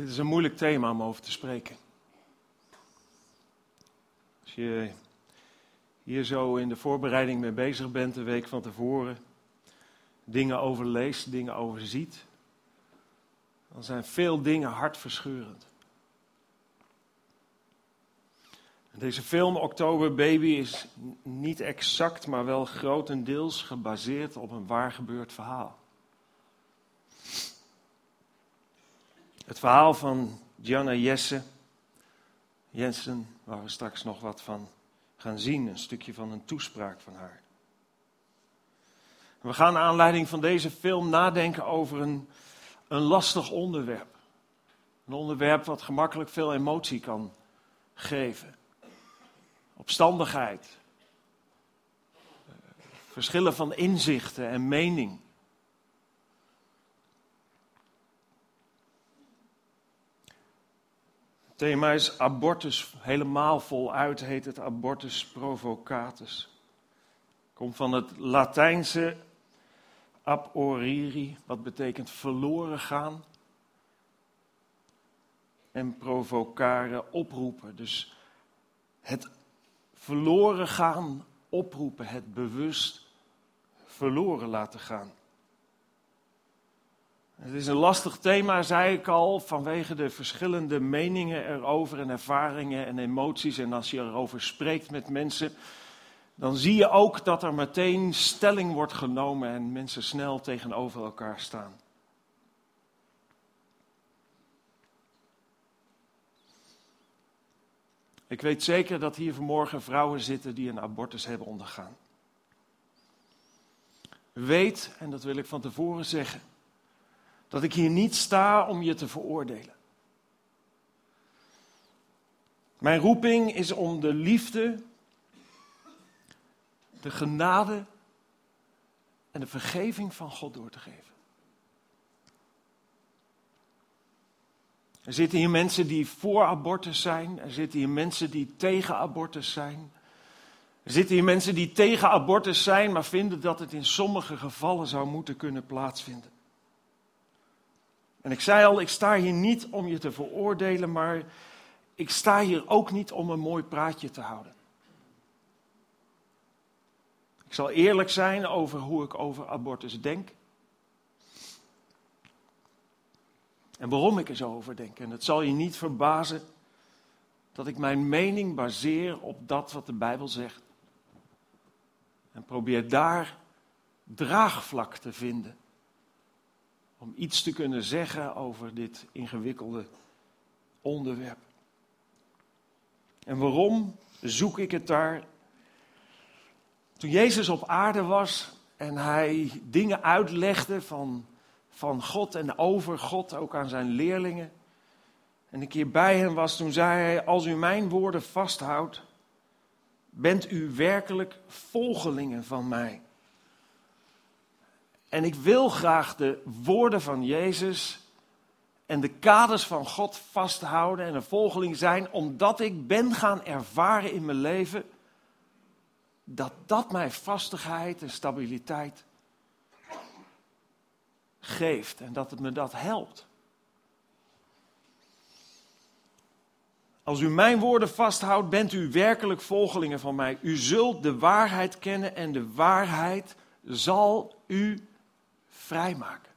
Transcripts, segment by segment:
Dit is een moeilijk thema om over te spreken. Als je hier zo in de voorbereiding mee bezig bent, de week van tevoren, dingen overleest, dingen overziet, dan zijn veel dingen hartverscheurend. Deze film Oktober Baby is niet exact, maar wel grotendeels gebaseerd op een waar gebeurd verhaal. Het verhaal van Gianna Jesse, Jensen, waar we straks nog wat van gaan zien, een stukje van een toespraak van haar. We gaan naar aanleiding van deze film nadenken over een, een lastig onderwerp. Een onderwerp wat gemakkelijk veel emotie kan geven. Opstandigheid. Verschillen van inzichten en mening. Thema is abortus, helemaal voluit heet het abortus provocatus. Komt van het Latijnse aboriri, wat betekent verloren gaan. En provocare, oproepen. Dus het verloren gaan, oproepen, het bewust verloren laten gaan. Het is een lastig thema, zei ik al, vanwege de verschillende meningen erover en ervaringen en emoties. En als je erover spreekt met mensen, dan zie je ook dat er meteen stelling wordt genomen en mensen snel tegenover elkaar staan. Ik weet zeker dat hier vanmorgen vrouwen zitten die een abortus hebben ondergaan. Weet, en dat wil ik van tevoren zeggen, dat ik hier niet sta om je te veroordelen. Mijn roeping is om de liefde, de genade en de vergeving van God door te geven. Er zitten hier mensen die voor abortus zijn. Er zitten hier mensen die tegen abortus zijn. Er zitten hier mensen die tegen abortus zijn, maar vinden dat het in sommige gevallen zou moeten kunnen plaatsvinden. En ik zei al, ik sta hier niet om je te veroordelen, maar ik sta hier ook niet om een mooi praatje te houden. Ik zal eerlijk zijn over hoe ik over abortus denk. En waarom ik er zo over denk. En het zal je niet verbazen dat ik mijn mening baseer op dat wat de Bijbel zegt. En probeer daar draagvlak te vinden. Om iets te kunnen zeggen over dit ingewikkelde onderwerp. En waarom zoek ik het daar? Toen Jezus op aarde was en hij dingen uitlegde van van God en over God, ook aan zijn leerlingen. En een keer bij hem was, toen zei hij, als u mijn woorden vasthoudt, bent u werkelijk volgelingen van mij. En ik wil graag de woorden van Jezus en de kaders van God vasthouden en een volgeling zijn, omdat ik ben gaan ervaren in mijn leven dat dat mij vastigheid en stabiliteit geeft en dat het me dat helpt. Als u mijn woorden vasthoudt, bent u werkelijk volgelingen van mij. U zult de waarheid kennen en de waarheid zal u vrijmaken.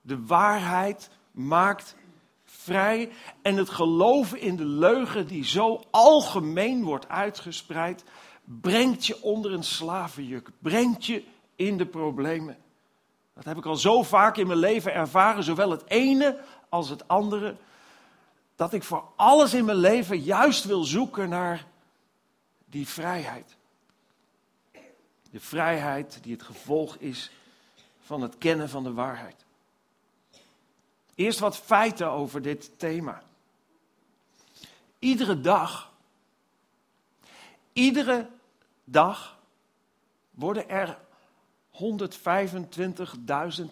De waarheid maakt vrij en het geloven in de leugen die zo algemeen wordt uitgespreid, brengt je onder een slavenjuk, brengt je in de problemen. Dat heb ik al zo vaak in mijn leven ervaren, zowel het ene als het andere. Dat ik voor alles in mijn leven juist wil zoeken naar die vrijheid. De vrijheid die het gevolg is van het kennen van de waarheid. Eerst wat feiten over dit thema. Iedere dag, iedere dag worden er 125.000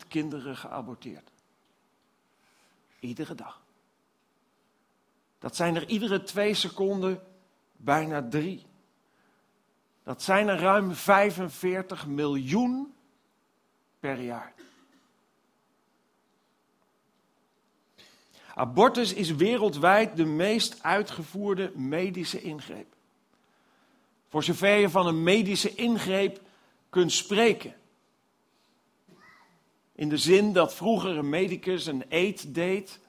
kinderen geaborteerd. Iedere dag. Dat zijn er iedere twee seconden bijna drie. Dat zijn er ruim 45 miljoen per jaar. Abortus is wereldwijd de meest uitgevoerde medische ingreep. Voor zover je van een medische ingreep kunt spreken. In de zin dat vroeger een medicus een eet deed.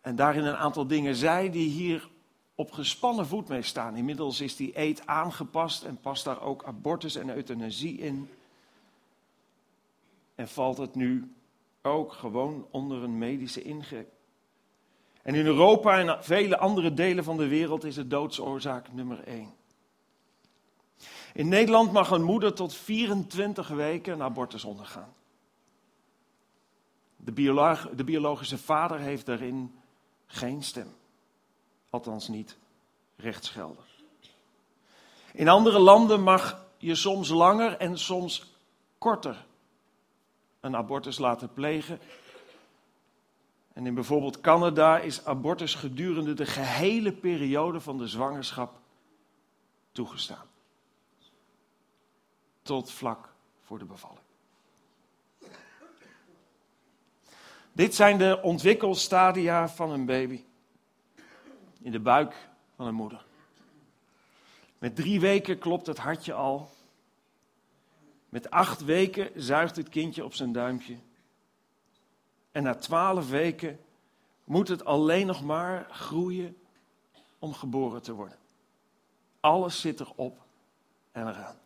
En daarin een aantal dingen zei die hier op gespannen voet mee staan. Inmiddels is die eet aangepast en past daar ook abortus en euthanasie in. En valt het nu ook gewoon onder een medische ingreep. En in Europa en vele andere delen van de wereld is het doodsoorzaak nummer één. In Nederland mag een moeder tot 24 weken een abortus ondergaan. De, de biologische vader heeft daarin geen stem. Althans niet rechtsgeldig. In andere landen mag je soms langer en soms korter een abortus laten plegen. En in bijvoorbeeld Canada is abortus gedurende de gehele periode van de zwangerschap toegestaan. Tot vlak voor de bevalling. Dit zijn de ontwikkelstadia van een baby. In de buik van een moeder. Met drie weken klopt het hartje al. Met acht weken zuigt het kindje op zijn duimpje. En na twaalf weken moet het alleen nog maar groeien om geboren te worden. Alles zit erop en eraan.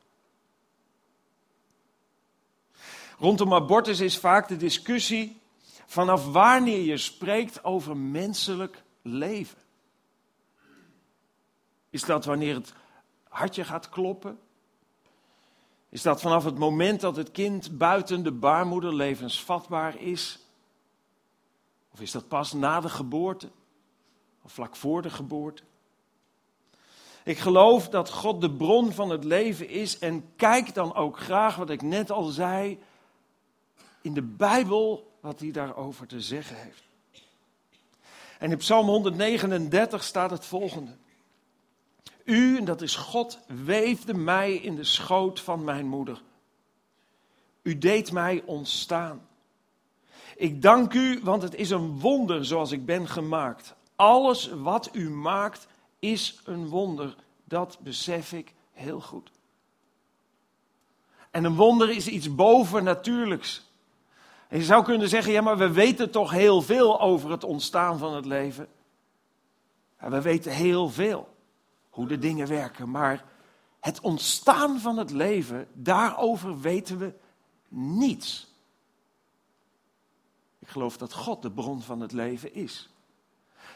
Rondom abortus is vaak de discussie vanaf wanneer je spreekt over menselijk leven. Is dat wanneer het hartje gaat kloppen? Is dat vanaf het moment dat het kind buiten de baarmoeder levensvatbaar is? Of is dat pas na de geboorte? Of vlak voor de geboorte? Ik geloof dat God de bron van het leven is en kijk dan ook graag wat ik net al zei in de Bijbel wat hij daarover te zeggen heeft. En in Psalm 139 staat het volgende. U, en dat is God, weefde mij in de schoot van mijn moeder. U deed mij ontstaan. Ik dank u, want het is een wonder zoals ik ben gemaakt. Alles wat u maakt is een wonder. Dat besef ik heel goed. En een wonder is iets bovennatuurlijks. En je zou kunnen zeggen, ja, maar we weten toch heel veel over het ontstaan van het leven. Ja, we weten heel veel hoe de dingen werken, maar het ontstaan van het leven, daarover weten we niets. Ik geloof dat God de bron van het leven is.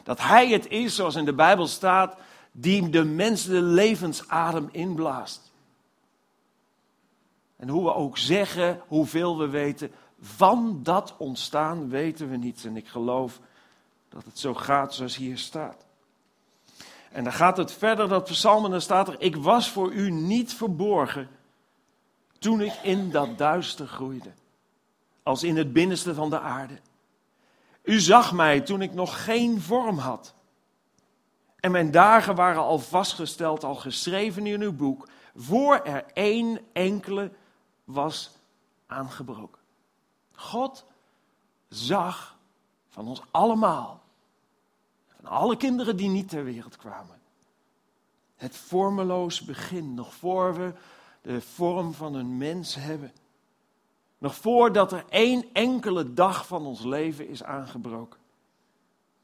Dat Hij het is, zoals in de Bijbel staat, die de mens de levensadem inblaast. En hoe we ook zeggen, hoeveel we weten, van dat ontstaan weten we niets. En ik geloof dat het zo gaat zoals hier staat. En dan gaat het verder, dat psalm, en dan staat er, ik was voor u niet verborgen toen ik in dat duister groeide, als in het binnenste van de aarde. U zag mij toen ik nog geen vorm had. En mijn dagen waren al vastgesteld, al geschreven in uw boek, voor er één enkele was aangebroken. God zag van ons allemaal alle kinderen die niet ter wereld kwamen. Het vormeloos begin, nog voor we de vorm van een mens hebben. Nog voordat er één enkele dag van ons leven is aangebroken.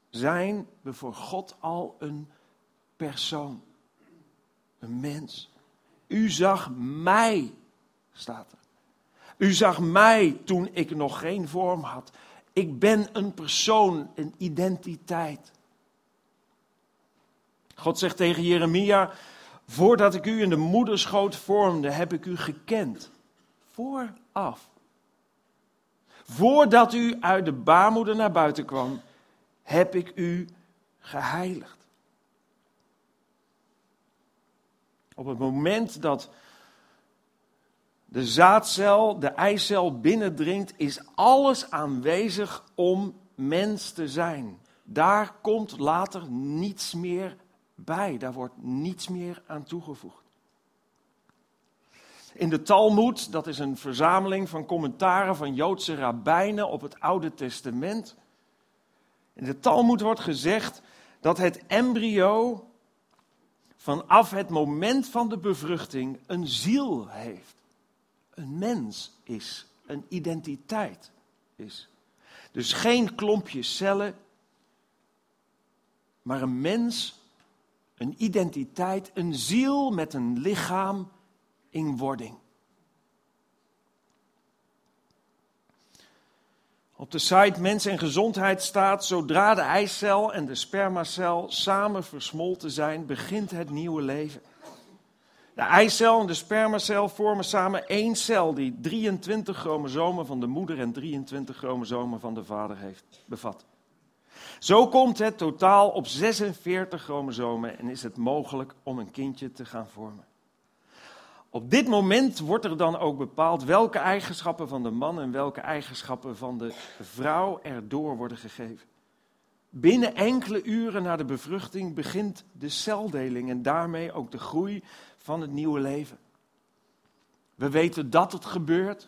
Zijn we voor God al een persoon. Een mens. U zag mij, staat er. U zag mij toen ik nog geen vorm had. Ik ben een persoon, een identiteit. God zegt tegen Jeremia, voordat ik u in de moederschoot vormde, heb ik u gekend. Vooraf. Voordat u uit de baarmoeder naar buiten kwam, heb ik u geheiligd. Op het moment dat de zaadcel, de eicel binnendringt, is alles aanwezig om mens te zijn. Daar komt later niets meer bij. Daar wordt niets meer aan toegevoegd. In de Talmud, dat is een verzameling van commentaren van Joodse rabbijnen op het Oude Testament, In de Talmud wordt gezegd dat het embryo vanaf het moment van de bevruchting een ziel heeft. Een mens is, een identiteit is. Dus geen klompje cellen, maar een mens, een identiteit, een ziel met een lichaam in wording. Op de site Mens en Gezondheid staat: zodra de eicel en de spermacel samen versmolten zijn, begint het nieuwe leven. De eicel en de spermacel vormen samen één cel die 23 chromosomen van de moeder en 23 chromosomen van de vader heeft bevat. Zo komt het totaal op 46 chromosomen en is het mogelijk om een kindje te gaan vormen. Op dit moment wordt er dan ook bepaald welke eigenschappen van de man en welke eigenschappen van de vrouw erdoor worden gegeven. Binnen enkele uren na de bevruchting begint de celdeling en daarmee ook de groei van het nieuwe leven. We weten dat het gebeurt.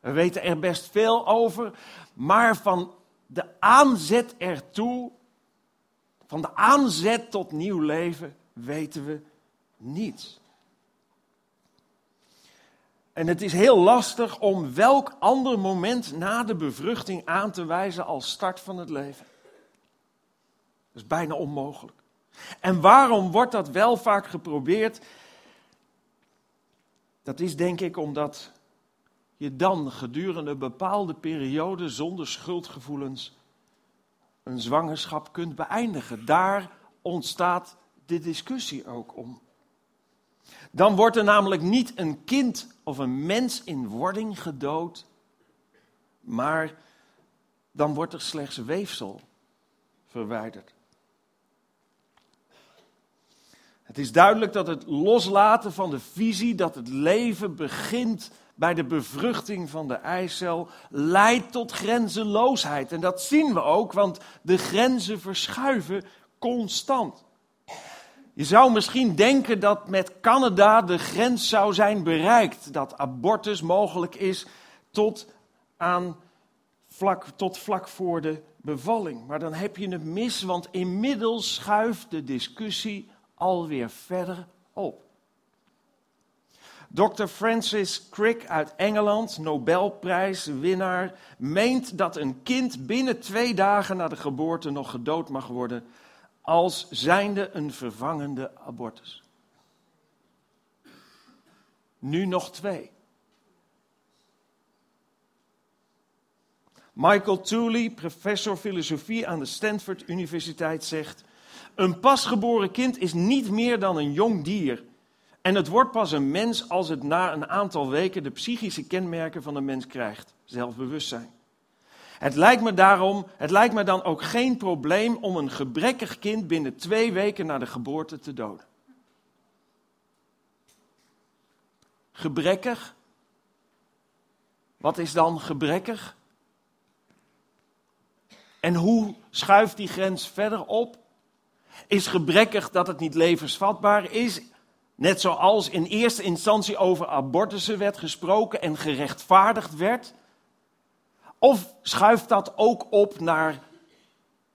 We weten er best veel over. Maar van de aanzet ertoe, van de aanzet tot nieuw leven, weten we niets. En het is heel lastig om welk ander moment na de bevruchting aan te wijzen als start van het leven. Dat is bijna onmogelijk. En waarom wordt dat wel vaak geprobeerd? Dat is denk ik omdat je dan gedurende een bepaalde periode zonder schuldgevoelens een zwangerschap kunt beëindigen. Daar ontstaat de discussie ook om. Dan wordt er namelijk niet een kind of een mens in wording gedood, maar dan wordt er slechts weefsel verwijderd. Het is duidelijk dat het loslaten van de visie dat het leven begint bij de bevruchting van de eicel leidt tot grenzeloosheid. En dat zien we ook, want de grenzen verschuiven constant. Je zou misschien denken dat met Canada de grens zou zijn bereikt, dat abortus mogelijk is tot, aan vlak, tot vlak voor de bevalling. Maar dan heb je het mis, want inmiddels schuift de discussie alweer verder op. Dr. Francis Crick uit Engeland, Nobelprijswinnaar, meent dat een kind binnen twee dagen na de geboorte nog gedood mag worden als zijnde een vervangende abortus. Nu nog twee. Michael Tooley, professor filosofie aan de Stanford Universiteit, zegt: Een pasgeboren kind is niet meer dan een jong dier. En het wordt pas een mens als het na een aantal weken de psychische kenmerken van een mens krijgt: zelfbewustzijn. Het lijkt me daarom, het lijkt me dan ook geen probleem om een gebrekkig kind binnen twee weken na de geboorte te doden. Gebrekkig? Wat is dan gebrekkig? En hoe schuift die grens verder op? Is gebrekkig dat het niet levensvatbaar is? Net zoals in eerste instantie over abortussen werd gesproken en gerechtvaardigd werd. Of schuift dat ook op naar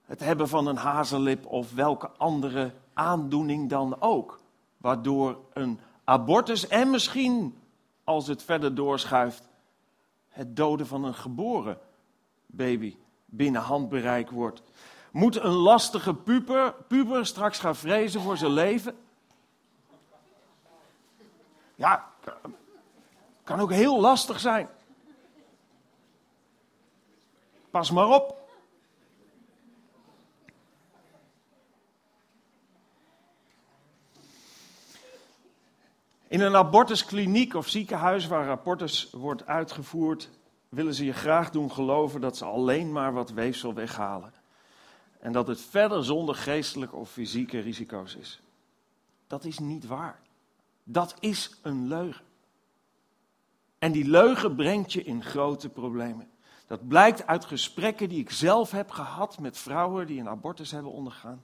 het hebben van een hazellip of welke andere aandoening dan ook? Waardoor een abortus en misschien, als het verder doorschuift, het doden van een geboren baby binnen handbereik wordt. Moet een lastige puber, puber straks gaan vrezen voor zijn leven? Ja, kan ook heel lastig zijn. Pas maar op. In een abortuskliniek of ziekenhuis waar abortus wordt uitgevoerd, willen ze je graag doen geloven dat ze alleen maar wat weefsel weghalen. En dat het verder zonder geestelijke of fysieke risico's is. Dat is niet waar. Dat is een leugen. En die leugen brengt je in grote problemen. Dat blijkt uit gesprekken die ik zelf heb gehad met vrouwen die een abortus hebben ondergaan.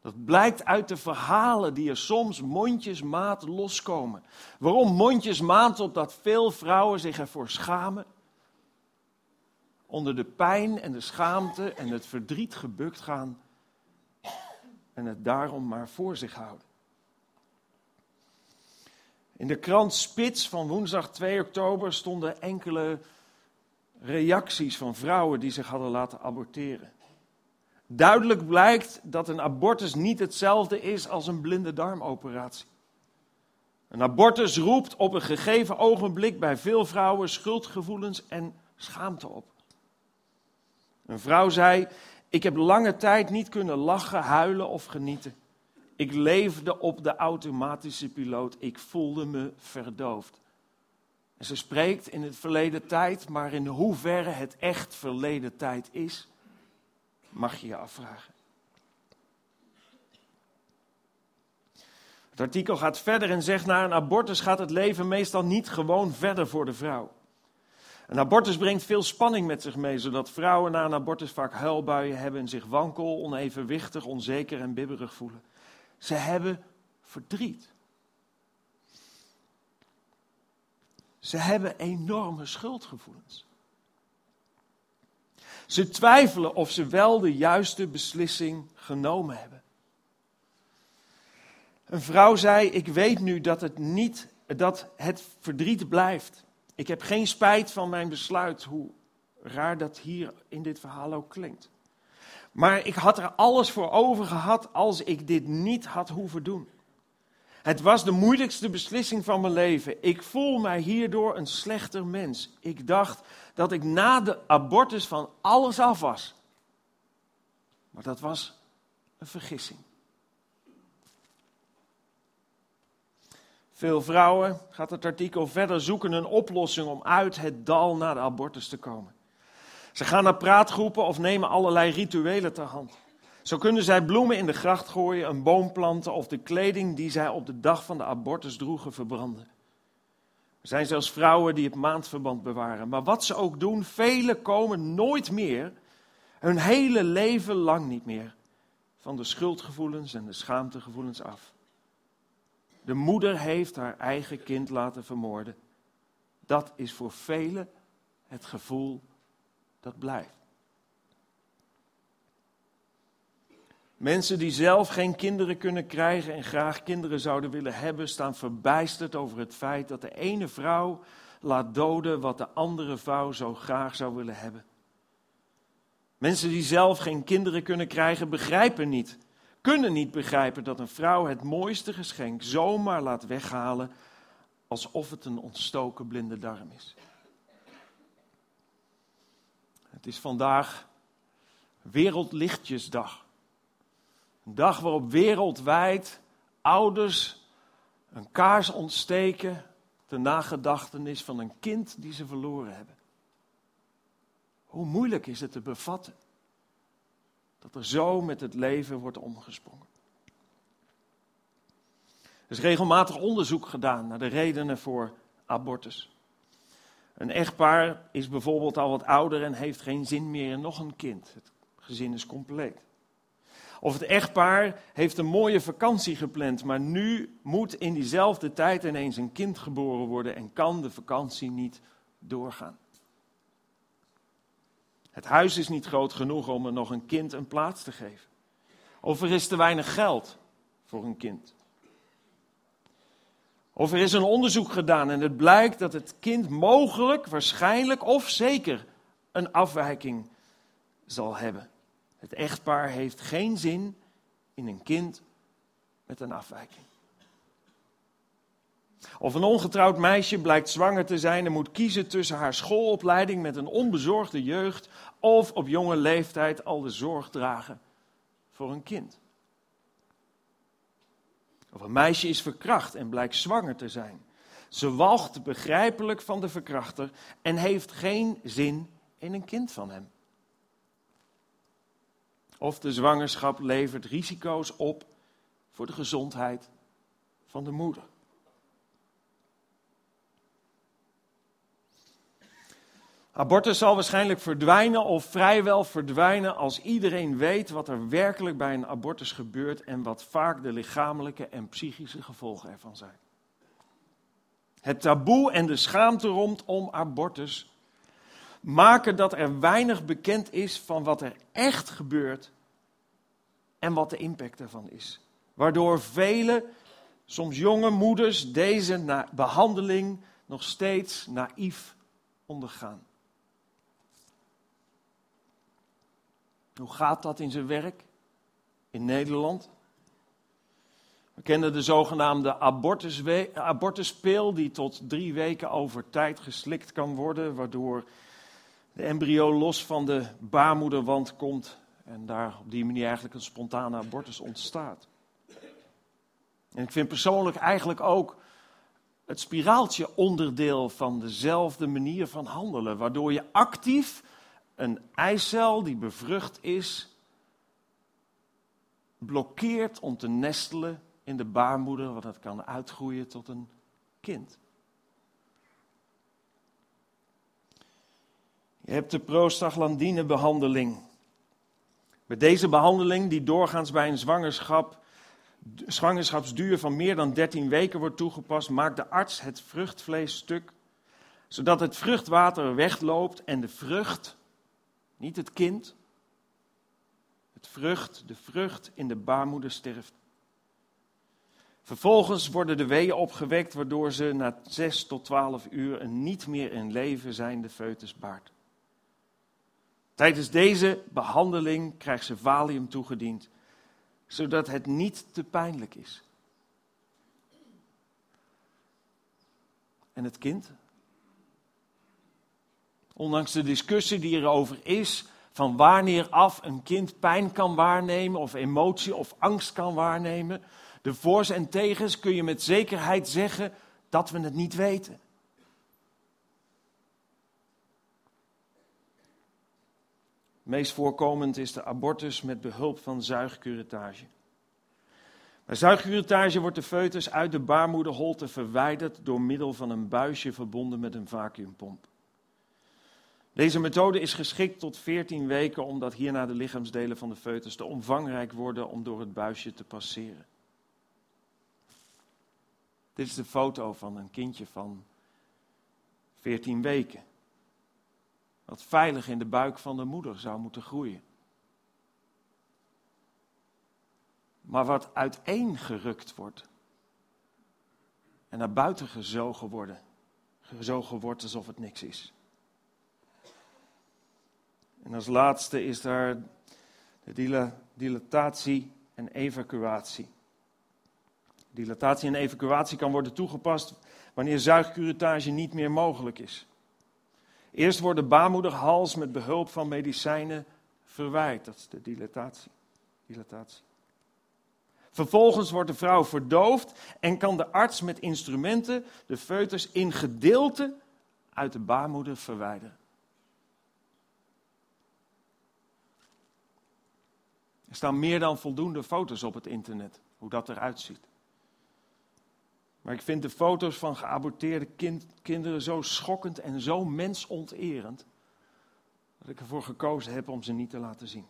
Dat blijkt uit de verhalen die er soms mondjesmaat loskomen. Waarom mondjesmaat? Omdat veel vrouwen zich ervoor schamen. onder de pijn en de schaamte en het verdriet gebukt gaan en het daarom maar voor zich houden. In de krant Spits van woensdag 2 oktober stonden enkele reacties van vrouwen die zich hadden laten aborteren. Duidelijk blijkt dat een abortus niet hetzelfde is als een blinde darmoperatie. Een abortus roept op een gegeven ogenblik bij veel vrouwen schuldgevoelens en schaamte op. Een vrouw zei: Ik heb lange tijd niet kunnen lachen, huilen of genieten. Ik leefde op de automatische piloot. Ik voelde me verdoofd. En ze spreekt in het verleden tijd, maar in hoeverre het echt verleden tijd is, mag je je afvragen. Het artikel gaat verder en zegt: na een abortus gaat het leven meestal niet gewoon verder voor de vrouw. Een abortus brengt veel spanning met zich mee, zodat vrouwen na een abortus vaak huilbuien hebben en zich wankel, onevenwichtig, onzeker en bibberig voelen. Ze hebben verdriet. Ze hebben enorme schuldgevoelens. Ze twijfelen of ze wel de juiste beslissing genomen hebben. Een vrouw zei: Ik weet nu dat het niet, dat het verdriet blijft. Ik heb geen spijt van mijn besluit, hoe raar dat hier in dit verhaal ook klinkt. Maar ik had er alles voor over gehad als ik dit niet had hoeven doen. Het was de moeilijkste beslissing van mijn leven. Ik voel mij hierdoor een slechter mens. Ik dacht dat ik na de abortus van alles af was. Maar dat was een vergissing. Veel vrouwen, gaat het artikel verder, zoeken een oplossing om uit het dal naar de abortus te komen. Ze gaan naar praatgroepen of nemen allerlei rituelen ter hand. Zo kunnen zij bloemen in de gracht gooien, een boom planten of de kleding die zij op de dag van de abortus droegen verbranden. Er zijn zelfs vrouwen die het maandverband bewaren. Maar wat ze ook doen, velen komen nooit meer, hun hele leven lang niet meer, van de schuldgevoelens en de schaamtegevoelens af. De moeder heeft haar eigen kind laten vermoorden. Dat is voor velen het gevoel dat blijft. Mensen die zelf geen kinderen kunnen krijgen en graag kinderen zouden willen hebben, staan verbijsterd over het feit dat de ene vrouw laat doden wat de andere vrouw zo graag zou willen hebben. Mensen die zelf geen kinderen kunnen krijgen, begrijpen niet, kunnen niet begrijpen dat een vrouw het mooiste geschenk zomaar laat weghalen alsof het een ontstoken blinde darm is. Het is vandaag Wereldlichtjesdag. Een dag waarop wereldwijd ouders een kaars ontsteken ter nagedachtenis van een kind die ze verloren hebben. Hoe moeilijk is het te bevatten dat er zo met het leven wordt omgesprongen. Er is regelmatig onderzoek gedaan naar de redenen voor abortus. Een echtpaar is bijvoorbeeld al wat ouder en heeft geen zin meer in nog een kind. Het gezin is compleet. Of het echtpaar heeft een mooie vakantie gepland, maar nu moet in diezelfde tijd ineens een kind geboren worden en kan de vakantie niet doorgaan. Het huis is niet groot genoeg om er nog een kind een plaats te geven. Of er is te weinig geld voor een kind. Of er is een onderzoek gedaan en het blijkt dat het kind mogelijk, waarschijnlijk of zeker een afwijking zal hebben. Het echtpaar heeft geen zin in een kind met een afwijking. Of een ongetrouwd meisje blijkt zwanger te zijn en moet kiezen tussen haar schoolopleiding met een onbezorgde jeugd of op jonge leeftijd al de zorg dragen voor een kind. Of een meisje is verkracht en blijkt zwanger te zijn. Ze walgt begrijpelijk van de verkrachter en heeft geen zin in een kind van hem. Of de zwangerschap levert risico's op voor de gezondheid van de moeder. Abortus zal waarschijnlijk verdwijnen of vrijwel verdwijnen als iedereen weet wat er werkelijk bij een abortus gebeurt en wat vaak de lichamelijke en psychische gevolgen ervan zijn. Het taboe en de schaamte rondom abortus maken dat er weinig bekend is van wat er echt gebeurt en wat de impact ervan is. Waardoor vele, soms jonge moeders, deze behandeling nog steeds naïef ondergaan. Hoe gaat dat in zijn werk in Nederland? We kennen de zogenaamde abortuspeel, die tot drie weken over tijd geslikt kan worden, waardoor de embryo los van de baarmoederwand komt en daar op die manier eigenlijk een spontane abortus ontstaat. En ik vind persoonlijk eigenlijk ook het spiraaltje onderdeel van dezelfde manier van handelen, waardoor je actief een eicel die bevrucht is, blokkeert om te nestelen in de baarmoeder, want dat kan uitgroeien tot een kind. Je hebt de prostaglandinebehandeling. Bij deze behandeling, die doorgaans bij een zwangerschap, zwangerschapsduur van meer dan 13 weken wordt toegepast, maakt de arts het vruchtvlees stuk, zodat het vruchtwater wegloopt en de vrucht, niet het kind, het vrucht, de vrucht in de baarmoeder sterft. Vervolgens worden de weeën opgewekt, waardoor ze na 6 tot 12 uur een niet meer in leven zijnde foetus baart. Tijdens deze behandeling krijgt ze valium toegediend, zodat het niet te pijnlijk is. En het kind? Ondanks de discussie die erover is, van wanneer af een kind pijn kan waarnemen, of emotie of angst kan waarnemen, de voor's en tegens kun je met zekerheid zeggen dat we het niet weten. Meest voorkomend is de abortus met behulp van zuigcurettage. Bij zuigcurettage wordt de foetus uit de baarmoederholte verwijderd door middel van een buisje verbonden met een vacuümpomp. Deze methode is geschikt tot 14 weken omdat hierna de lichaamsdelen van de foetus te omvangrijk worden om door het buisje te passeren. Dit is de foto van een kindje van 14 weken. Dat veilig in de buik van de moeder zou moeten groeien. Maar wat uiteengerukt wordt. En naar buiten gezogen worden. Gezogen wordt alsof het niks is. En als laatste is daar de dilatatie en evacuatie. Dilatatie en evacuatie kan worden toegepast wanneer zuigcurettage niet meer mogelijk is. Eerst wordt de baarmoederhals met behulp van medicijnen verwijt. Dat is de dilatatie. dilatatie. Vervolgens wordt de vrouw verdoofd en kan de arts met instrumenten de foetus in gedeelte uit de baarmoeder verwijderen. Er staan meer dan voldoende foto's op het internet, hoe dat eruit ziet. Maar ik vind de foto's van geaborteerde kinderen zo schokkend en zo mensonterend. Dat ik ervoor gekozen heb om ze niet te laten zien.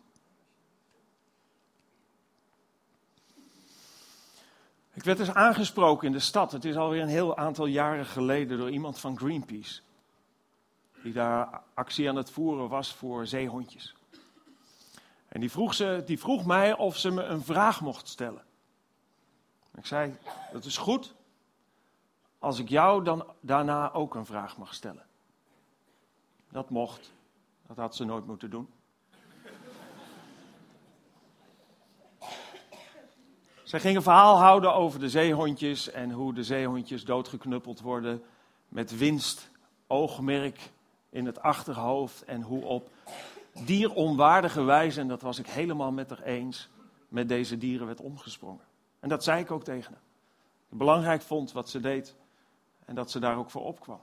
Ik werd dus aangesproken in de stad. Het is alweer een heel aantal jaren geleden door iemand van Greenpeace. Die daar actie aan het voeren was voor zeehondjes. En die vroeg, ze, die vroeg mij of ze me een vraag mocht stellen. Ik zei, dat is goed, als ik jou dan daarna ook een vraag mag stellen. Dat mocht. Dat had ze nooit moeten doen. Zij ging een verhaal houden over de zeehondjes en hoe de zeehondjes doodgeknuppeld worden met winst, oogmerk in het achterhoofd en hoe op dieronwaardige wijze, en dat was ik helemaal met haar eens, met deze dieren werd omgesprongen. En dat zei ik ook tegen haar. Ik belangrijk vond wat ze deed en dat ze daar ook voor opkwam.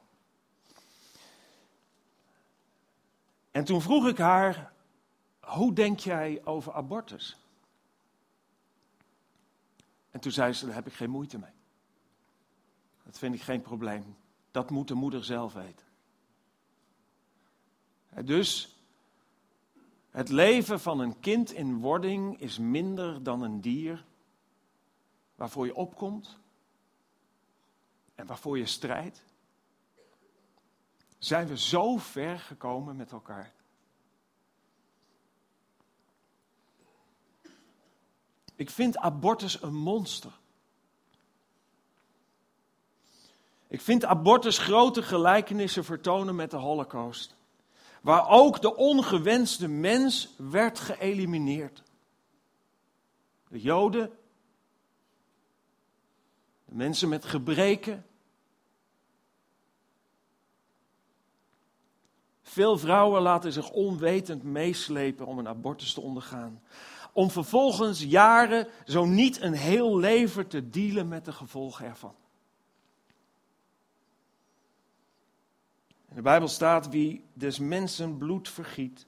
En toen vroeg ik haar, hoe denk jij over abortus? En toen zei ze, daar heb ik geen moeite mee. Dat vind ik geen probleem. Dat moet de moeder zelf weten. Dus het leven van een kind in wording is minder dan een dier waarvoor je opkomt en waarvoor je strijdt. zijn we zo ver gekomen met elkaar. Ik vind abortus een monster. Ik vind abortus grote gelijkenissen vertonen met de Holocaust, waar ook de ongewenste mens werd geëlimineerd. De Joden, de mensen met gebreken. Veel vrouwen laten zich onwetend meeslepen om een abortus te ondergaan. Om vervolgens jaren, zo niet een heel leven, te dealen met de gevolgen ervan. De Bijbel staat: wie des mensen bloed vergiet,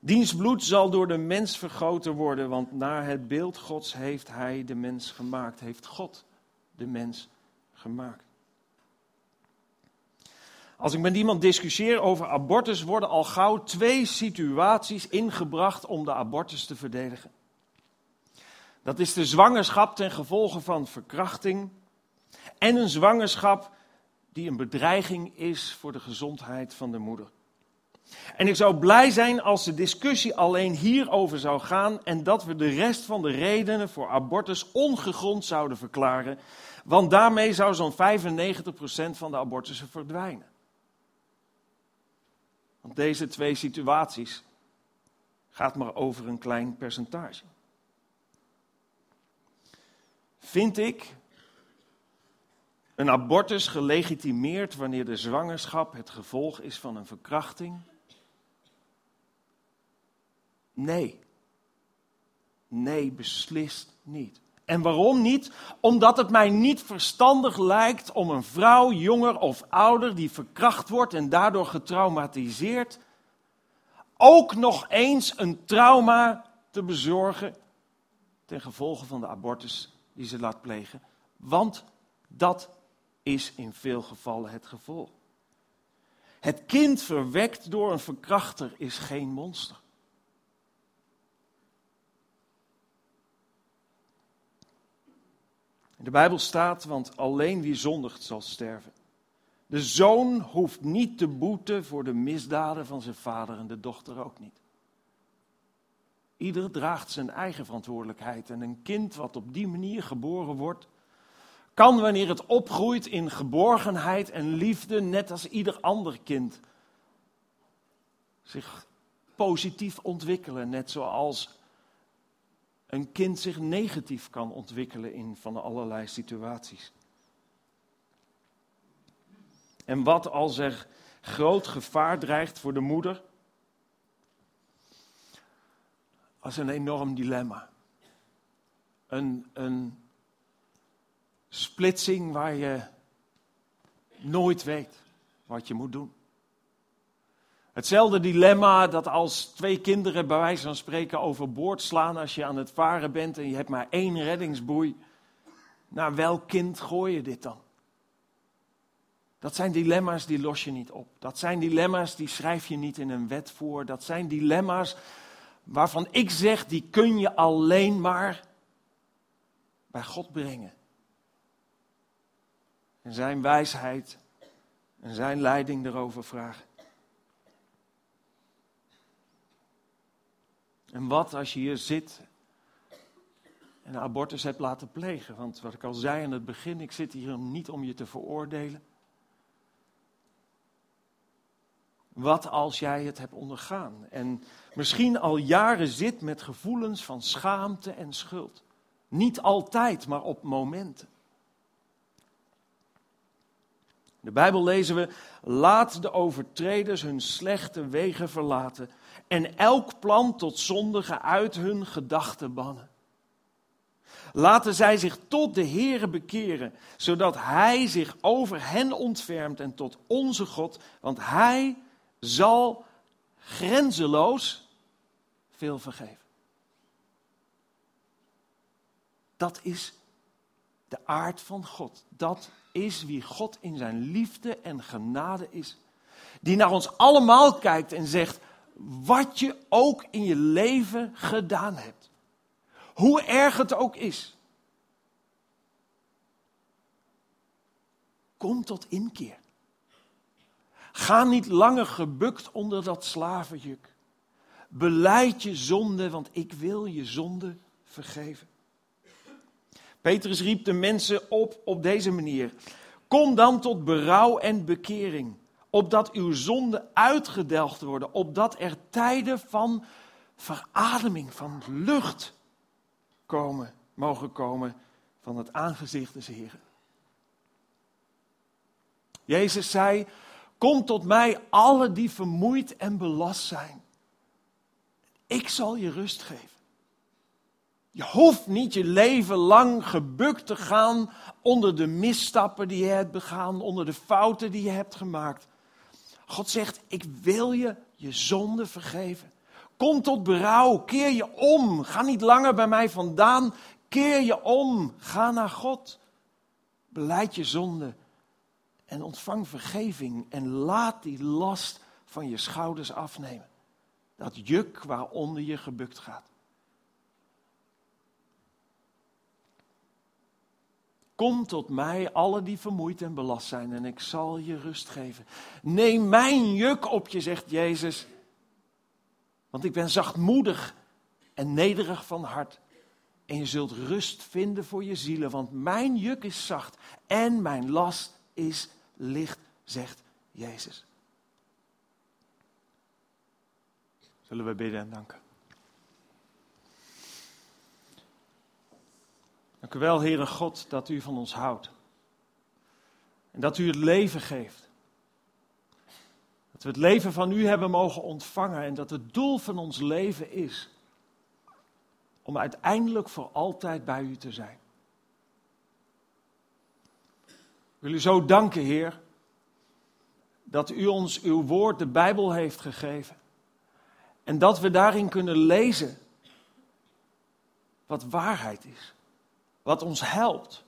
diens bloed zal door de mens vergoten worden, want naar het beeld Gods heeft hij de mens gemaakt, heeft God de mens gemaakt. Als ik met iemand discussieer over abortus, worden al gauw twee situaties ingebracht om de abortus te verdedigen. Dat is de zwangerschap ten gevolge van verkrachting en een zwangerschap die een bedreiging is voor de gezondheid van de moeder. En ik zou blij zijn als de discussie alleen hierover zou gaan en dat we de rest van de redenen voor abortus ongegrond zouden verklaren, want daarmee zou zo'n 95% van de abortussen verdwijnen. Want deze twee situaties gaat maar over een klein percentage. Vind ik een abortus gelegitimeerd wanneer de zwangerschap het gevolg is van een verkrachting? Nee. Nee, beslist niet. En waarom niet? Omdat het mij niet verstandig lijkt om een vrouw, jonger of ouder, die verkracht wordt en daardoor getraumatiseerd, ook nog eens een trauma te bezorgen ten gevolge van de abortus die ze laat plegen. Want dat is in veel gevallen het gevolg. Het kind verwekt door een verkrachter is geen monster. In de Bijbel staat, want alleen wie zondigt zal sterven. De zoon hoeft niet te boeten voor de misdaden van zijn vader en de dochter ook niet. Ieder draagt zijn eigen verantwoordelijkheid en een kind wat op die manier geboren wordt, kan wanneer het opgroeit in geborgenheid en liefde, net als ieder ander kind, zich positief ontwikkelen, net zoals een kind zich negatief kan ontwikkelen in van allerlei situaties. En wat als er groot gevaar dreigt voor de moeder? Als een enorm dilemma. Een, een splitsing waar je nooit weet wat je moet doen. Hetzelfde dilemma dat als twee kinderen bij wijze van spreken overboord slaan als je aan het varen bent en je hebt maar één reddingsboei. Naar welk kind gooi je dit dan? Dat zijn dilemma's die los je niet op. Dat zijn dilemma's die schrijf je niet in een wet voor. Dat zijn dilemma's waarvan ik zeg, die kun je alleen maar bij God brengen. En zijn wijsheid en zijn leiding erover vragen. En wat als je hier zit en abortus hebt laten plegen? Want wat ik al zei aan het begin, ik zit hier niet om je te veroordelen. Wat als jij het hebt ondergaan en misschien al jaren zit met gevoelens van schaamte en schuld? Niet altijd, maar op momenten. In de Bijbel lezen we: Laat de overtreders hun slechte wegen verlaten en elk plan tot zondige uit hun gedachten bannen. Laten zij zich tot de Heere bekeren, zodat Hij zich over hen ontfermt en tot onze God, want Hij zal grenzeloos veel vergeven. Dat is de aard van God. Dat is wie God in zijn liefde en genade is. Die naar ons allemaal kijkt en zegt: wat je ook in je leven gedaan hebt. Hoe erg het ook is. Kom tot inkeer. Ga niet langer gebukt onder dat slavenjuk. Beleid je zonde, want ik wil je zonde vergeven. Petrus riep de mensen op op deze manier. Kom dan tot berouw en bekering, opdat uw zonden uitgedelgd worden, opdat er tijden van verademing, van lucht komen, mogen komen van het aangezicht des Heren. Jezus zei, kom tot mij alle die vermoeid en belast zijn. Ik zal je rust geven. Je hoeft niet je leven lang gebukt te gaan onder de misstappen die je hebt begaan, onder de fouten die je hebt gemaakt. God zegt, ik wil je je zonde vergeven. Kom tot berouw, keer je om. Ga niet langer bij mij vandaan. Keer je om. Ga naar God. Beleid je zonde en ontvang vergeving en laat die last van je schouders afnemen. Dat juk waaronder je gebukt gaat. Kom tot mij, alle die vermoeid en belast zijn, en ik zal je rust geven. Neem mijn juk op je, zegt Jezus. Want ik ben zachtmoedig en nederig van hart. En je zult rust vinden voor je zielen, want mijn juk is zacht en mijn last is licht, zegt Jezus. Zullen we bidden en danken. Wel, Heere God, dat u van ons houdt. En dat u het leven geeft. Dat we het leven van u hebben mogen ontvangen en dat het doel van ons leven is om uiteindelijk voor altijd bij u te zijn. Ik wil u zo danken, Heer, dat u ons uw woord, de Bijbel, heeft gegeven. En dat we daarin kunnen lezen wat waarheid is. Wat ons helpt.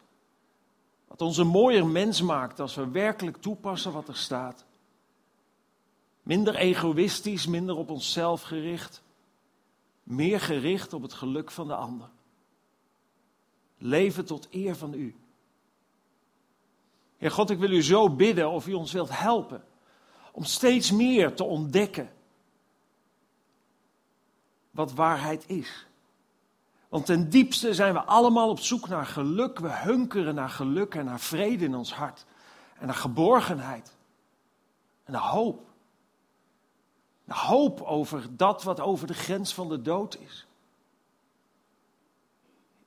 Wat ons een mooier mens maakt als we werkelijk toepassen wat er staat. Minder egoïstisch, minder op onszelf gericht. Meer gericht op het geluk van de ander. Leven tot eer van u. Heer God, ik wil u zo bidden of u ons wilt helpen om steeds meer te ontdekken wat waarheid is. Want ten diepste zijn we allemaal op zoek naar geluk. We hunkeren naar geluk en naar vrede in ons hart. En naar geborgenheid. En naar hoop. Naar hoop over dat wat over de grens van de dood is.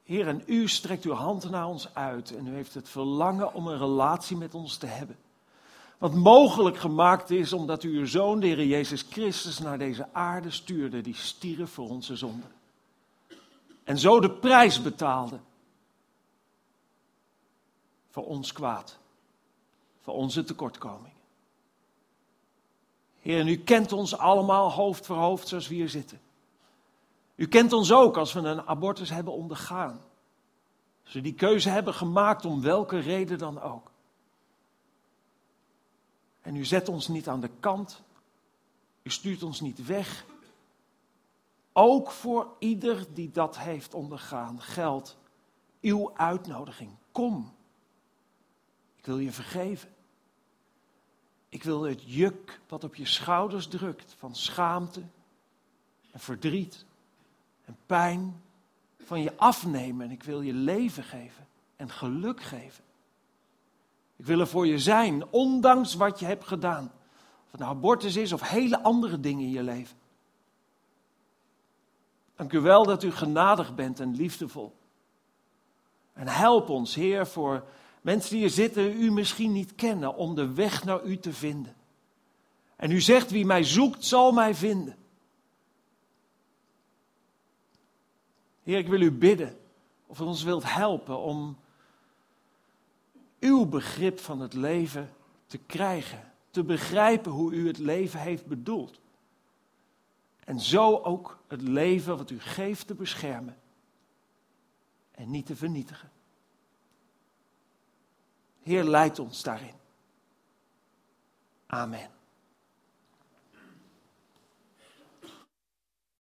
Heer, en u strekt uw hand naar ons uit en u heeft het verlangen om een relatie met ons te hebben. Wat mogelijk gemaakt is omdat u uw zoon, de Heer Jezus Christus, naar deze aarde stuurde, die stierf voor onze zonden. En zo de prijs betaalde voor ons kwaad, voor onze tekortkomingen. Heer, u kent ons allemaal hoofd voor hoofd zoals we hier zitten. U kent ons ook als we een abortus hebben ondergaan. Als we die keuze hebben gemaakt om welke reden dan ook. En u zet ons niet aan de kant. U stuurt ons niet weg. Ook voor ieder die dat heeft ondergaan geldt uw uitnodiging. Kom. Ik wil je vergeven. Ik wil het juk wat op je schouders drukt van schaamte en verdriet en pijn van je afnemen. En ik wil je leven geven en geluk geven. Ik wil er voor je zijn, ondanks wat je hebt gedaan. Of het nou abortus is of hele andere dingen in je leven. Dank u wel dat u genadig bent en liefdevol. En help ons, Heer, voor mensen die hier zitten, u misschien niet kennen, om de weg naar u te vinden. En u zegt, wie mij zoekt, zal mij vinden. Heer, ik wil u bidden of u ons wilt helpen om uw begrip van het leven te krijgen. Te begrijpen hoe u het leven heeft bedoeld. En zo ook het leven wat u geeft te beschermen. En niet te vernietigen. Heer, leid ons daarin. Amen.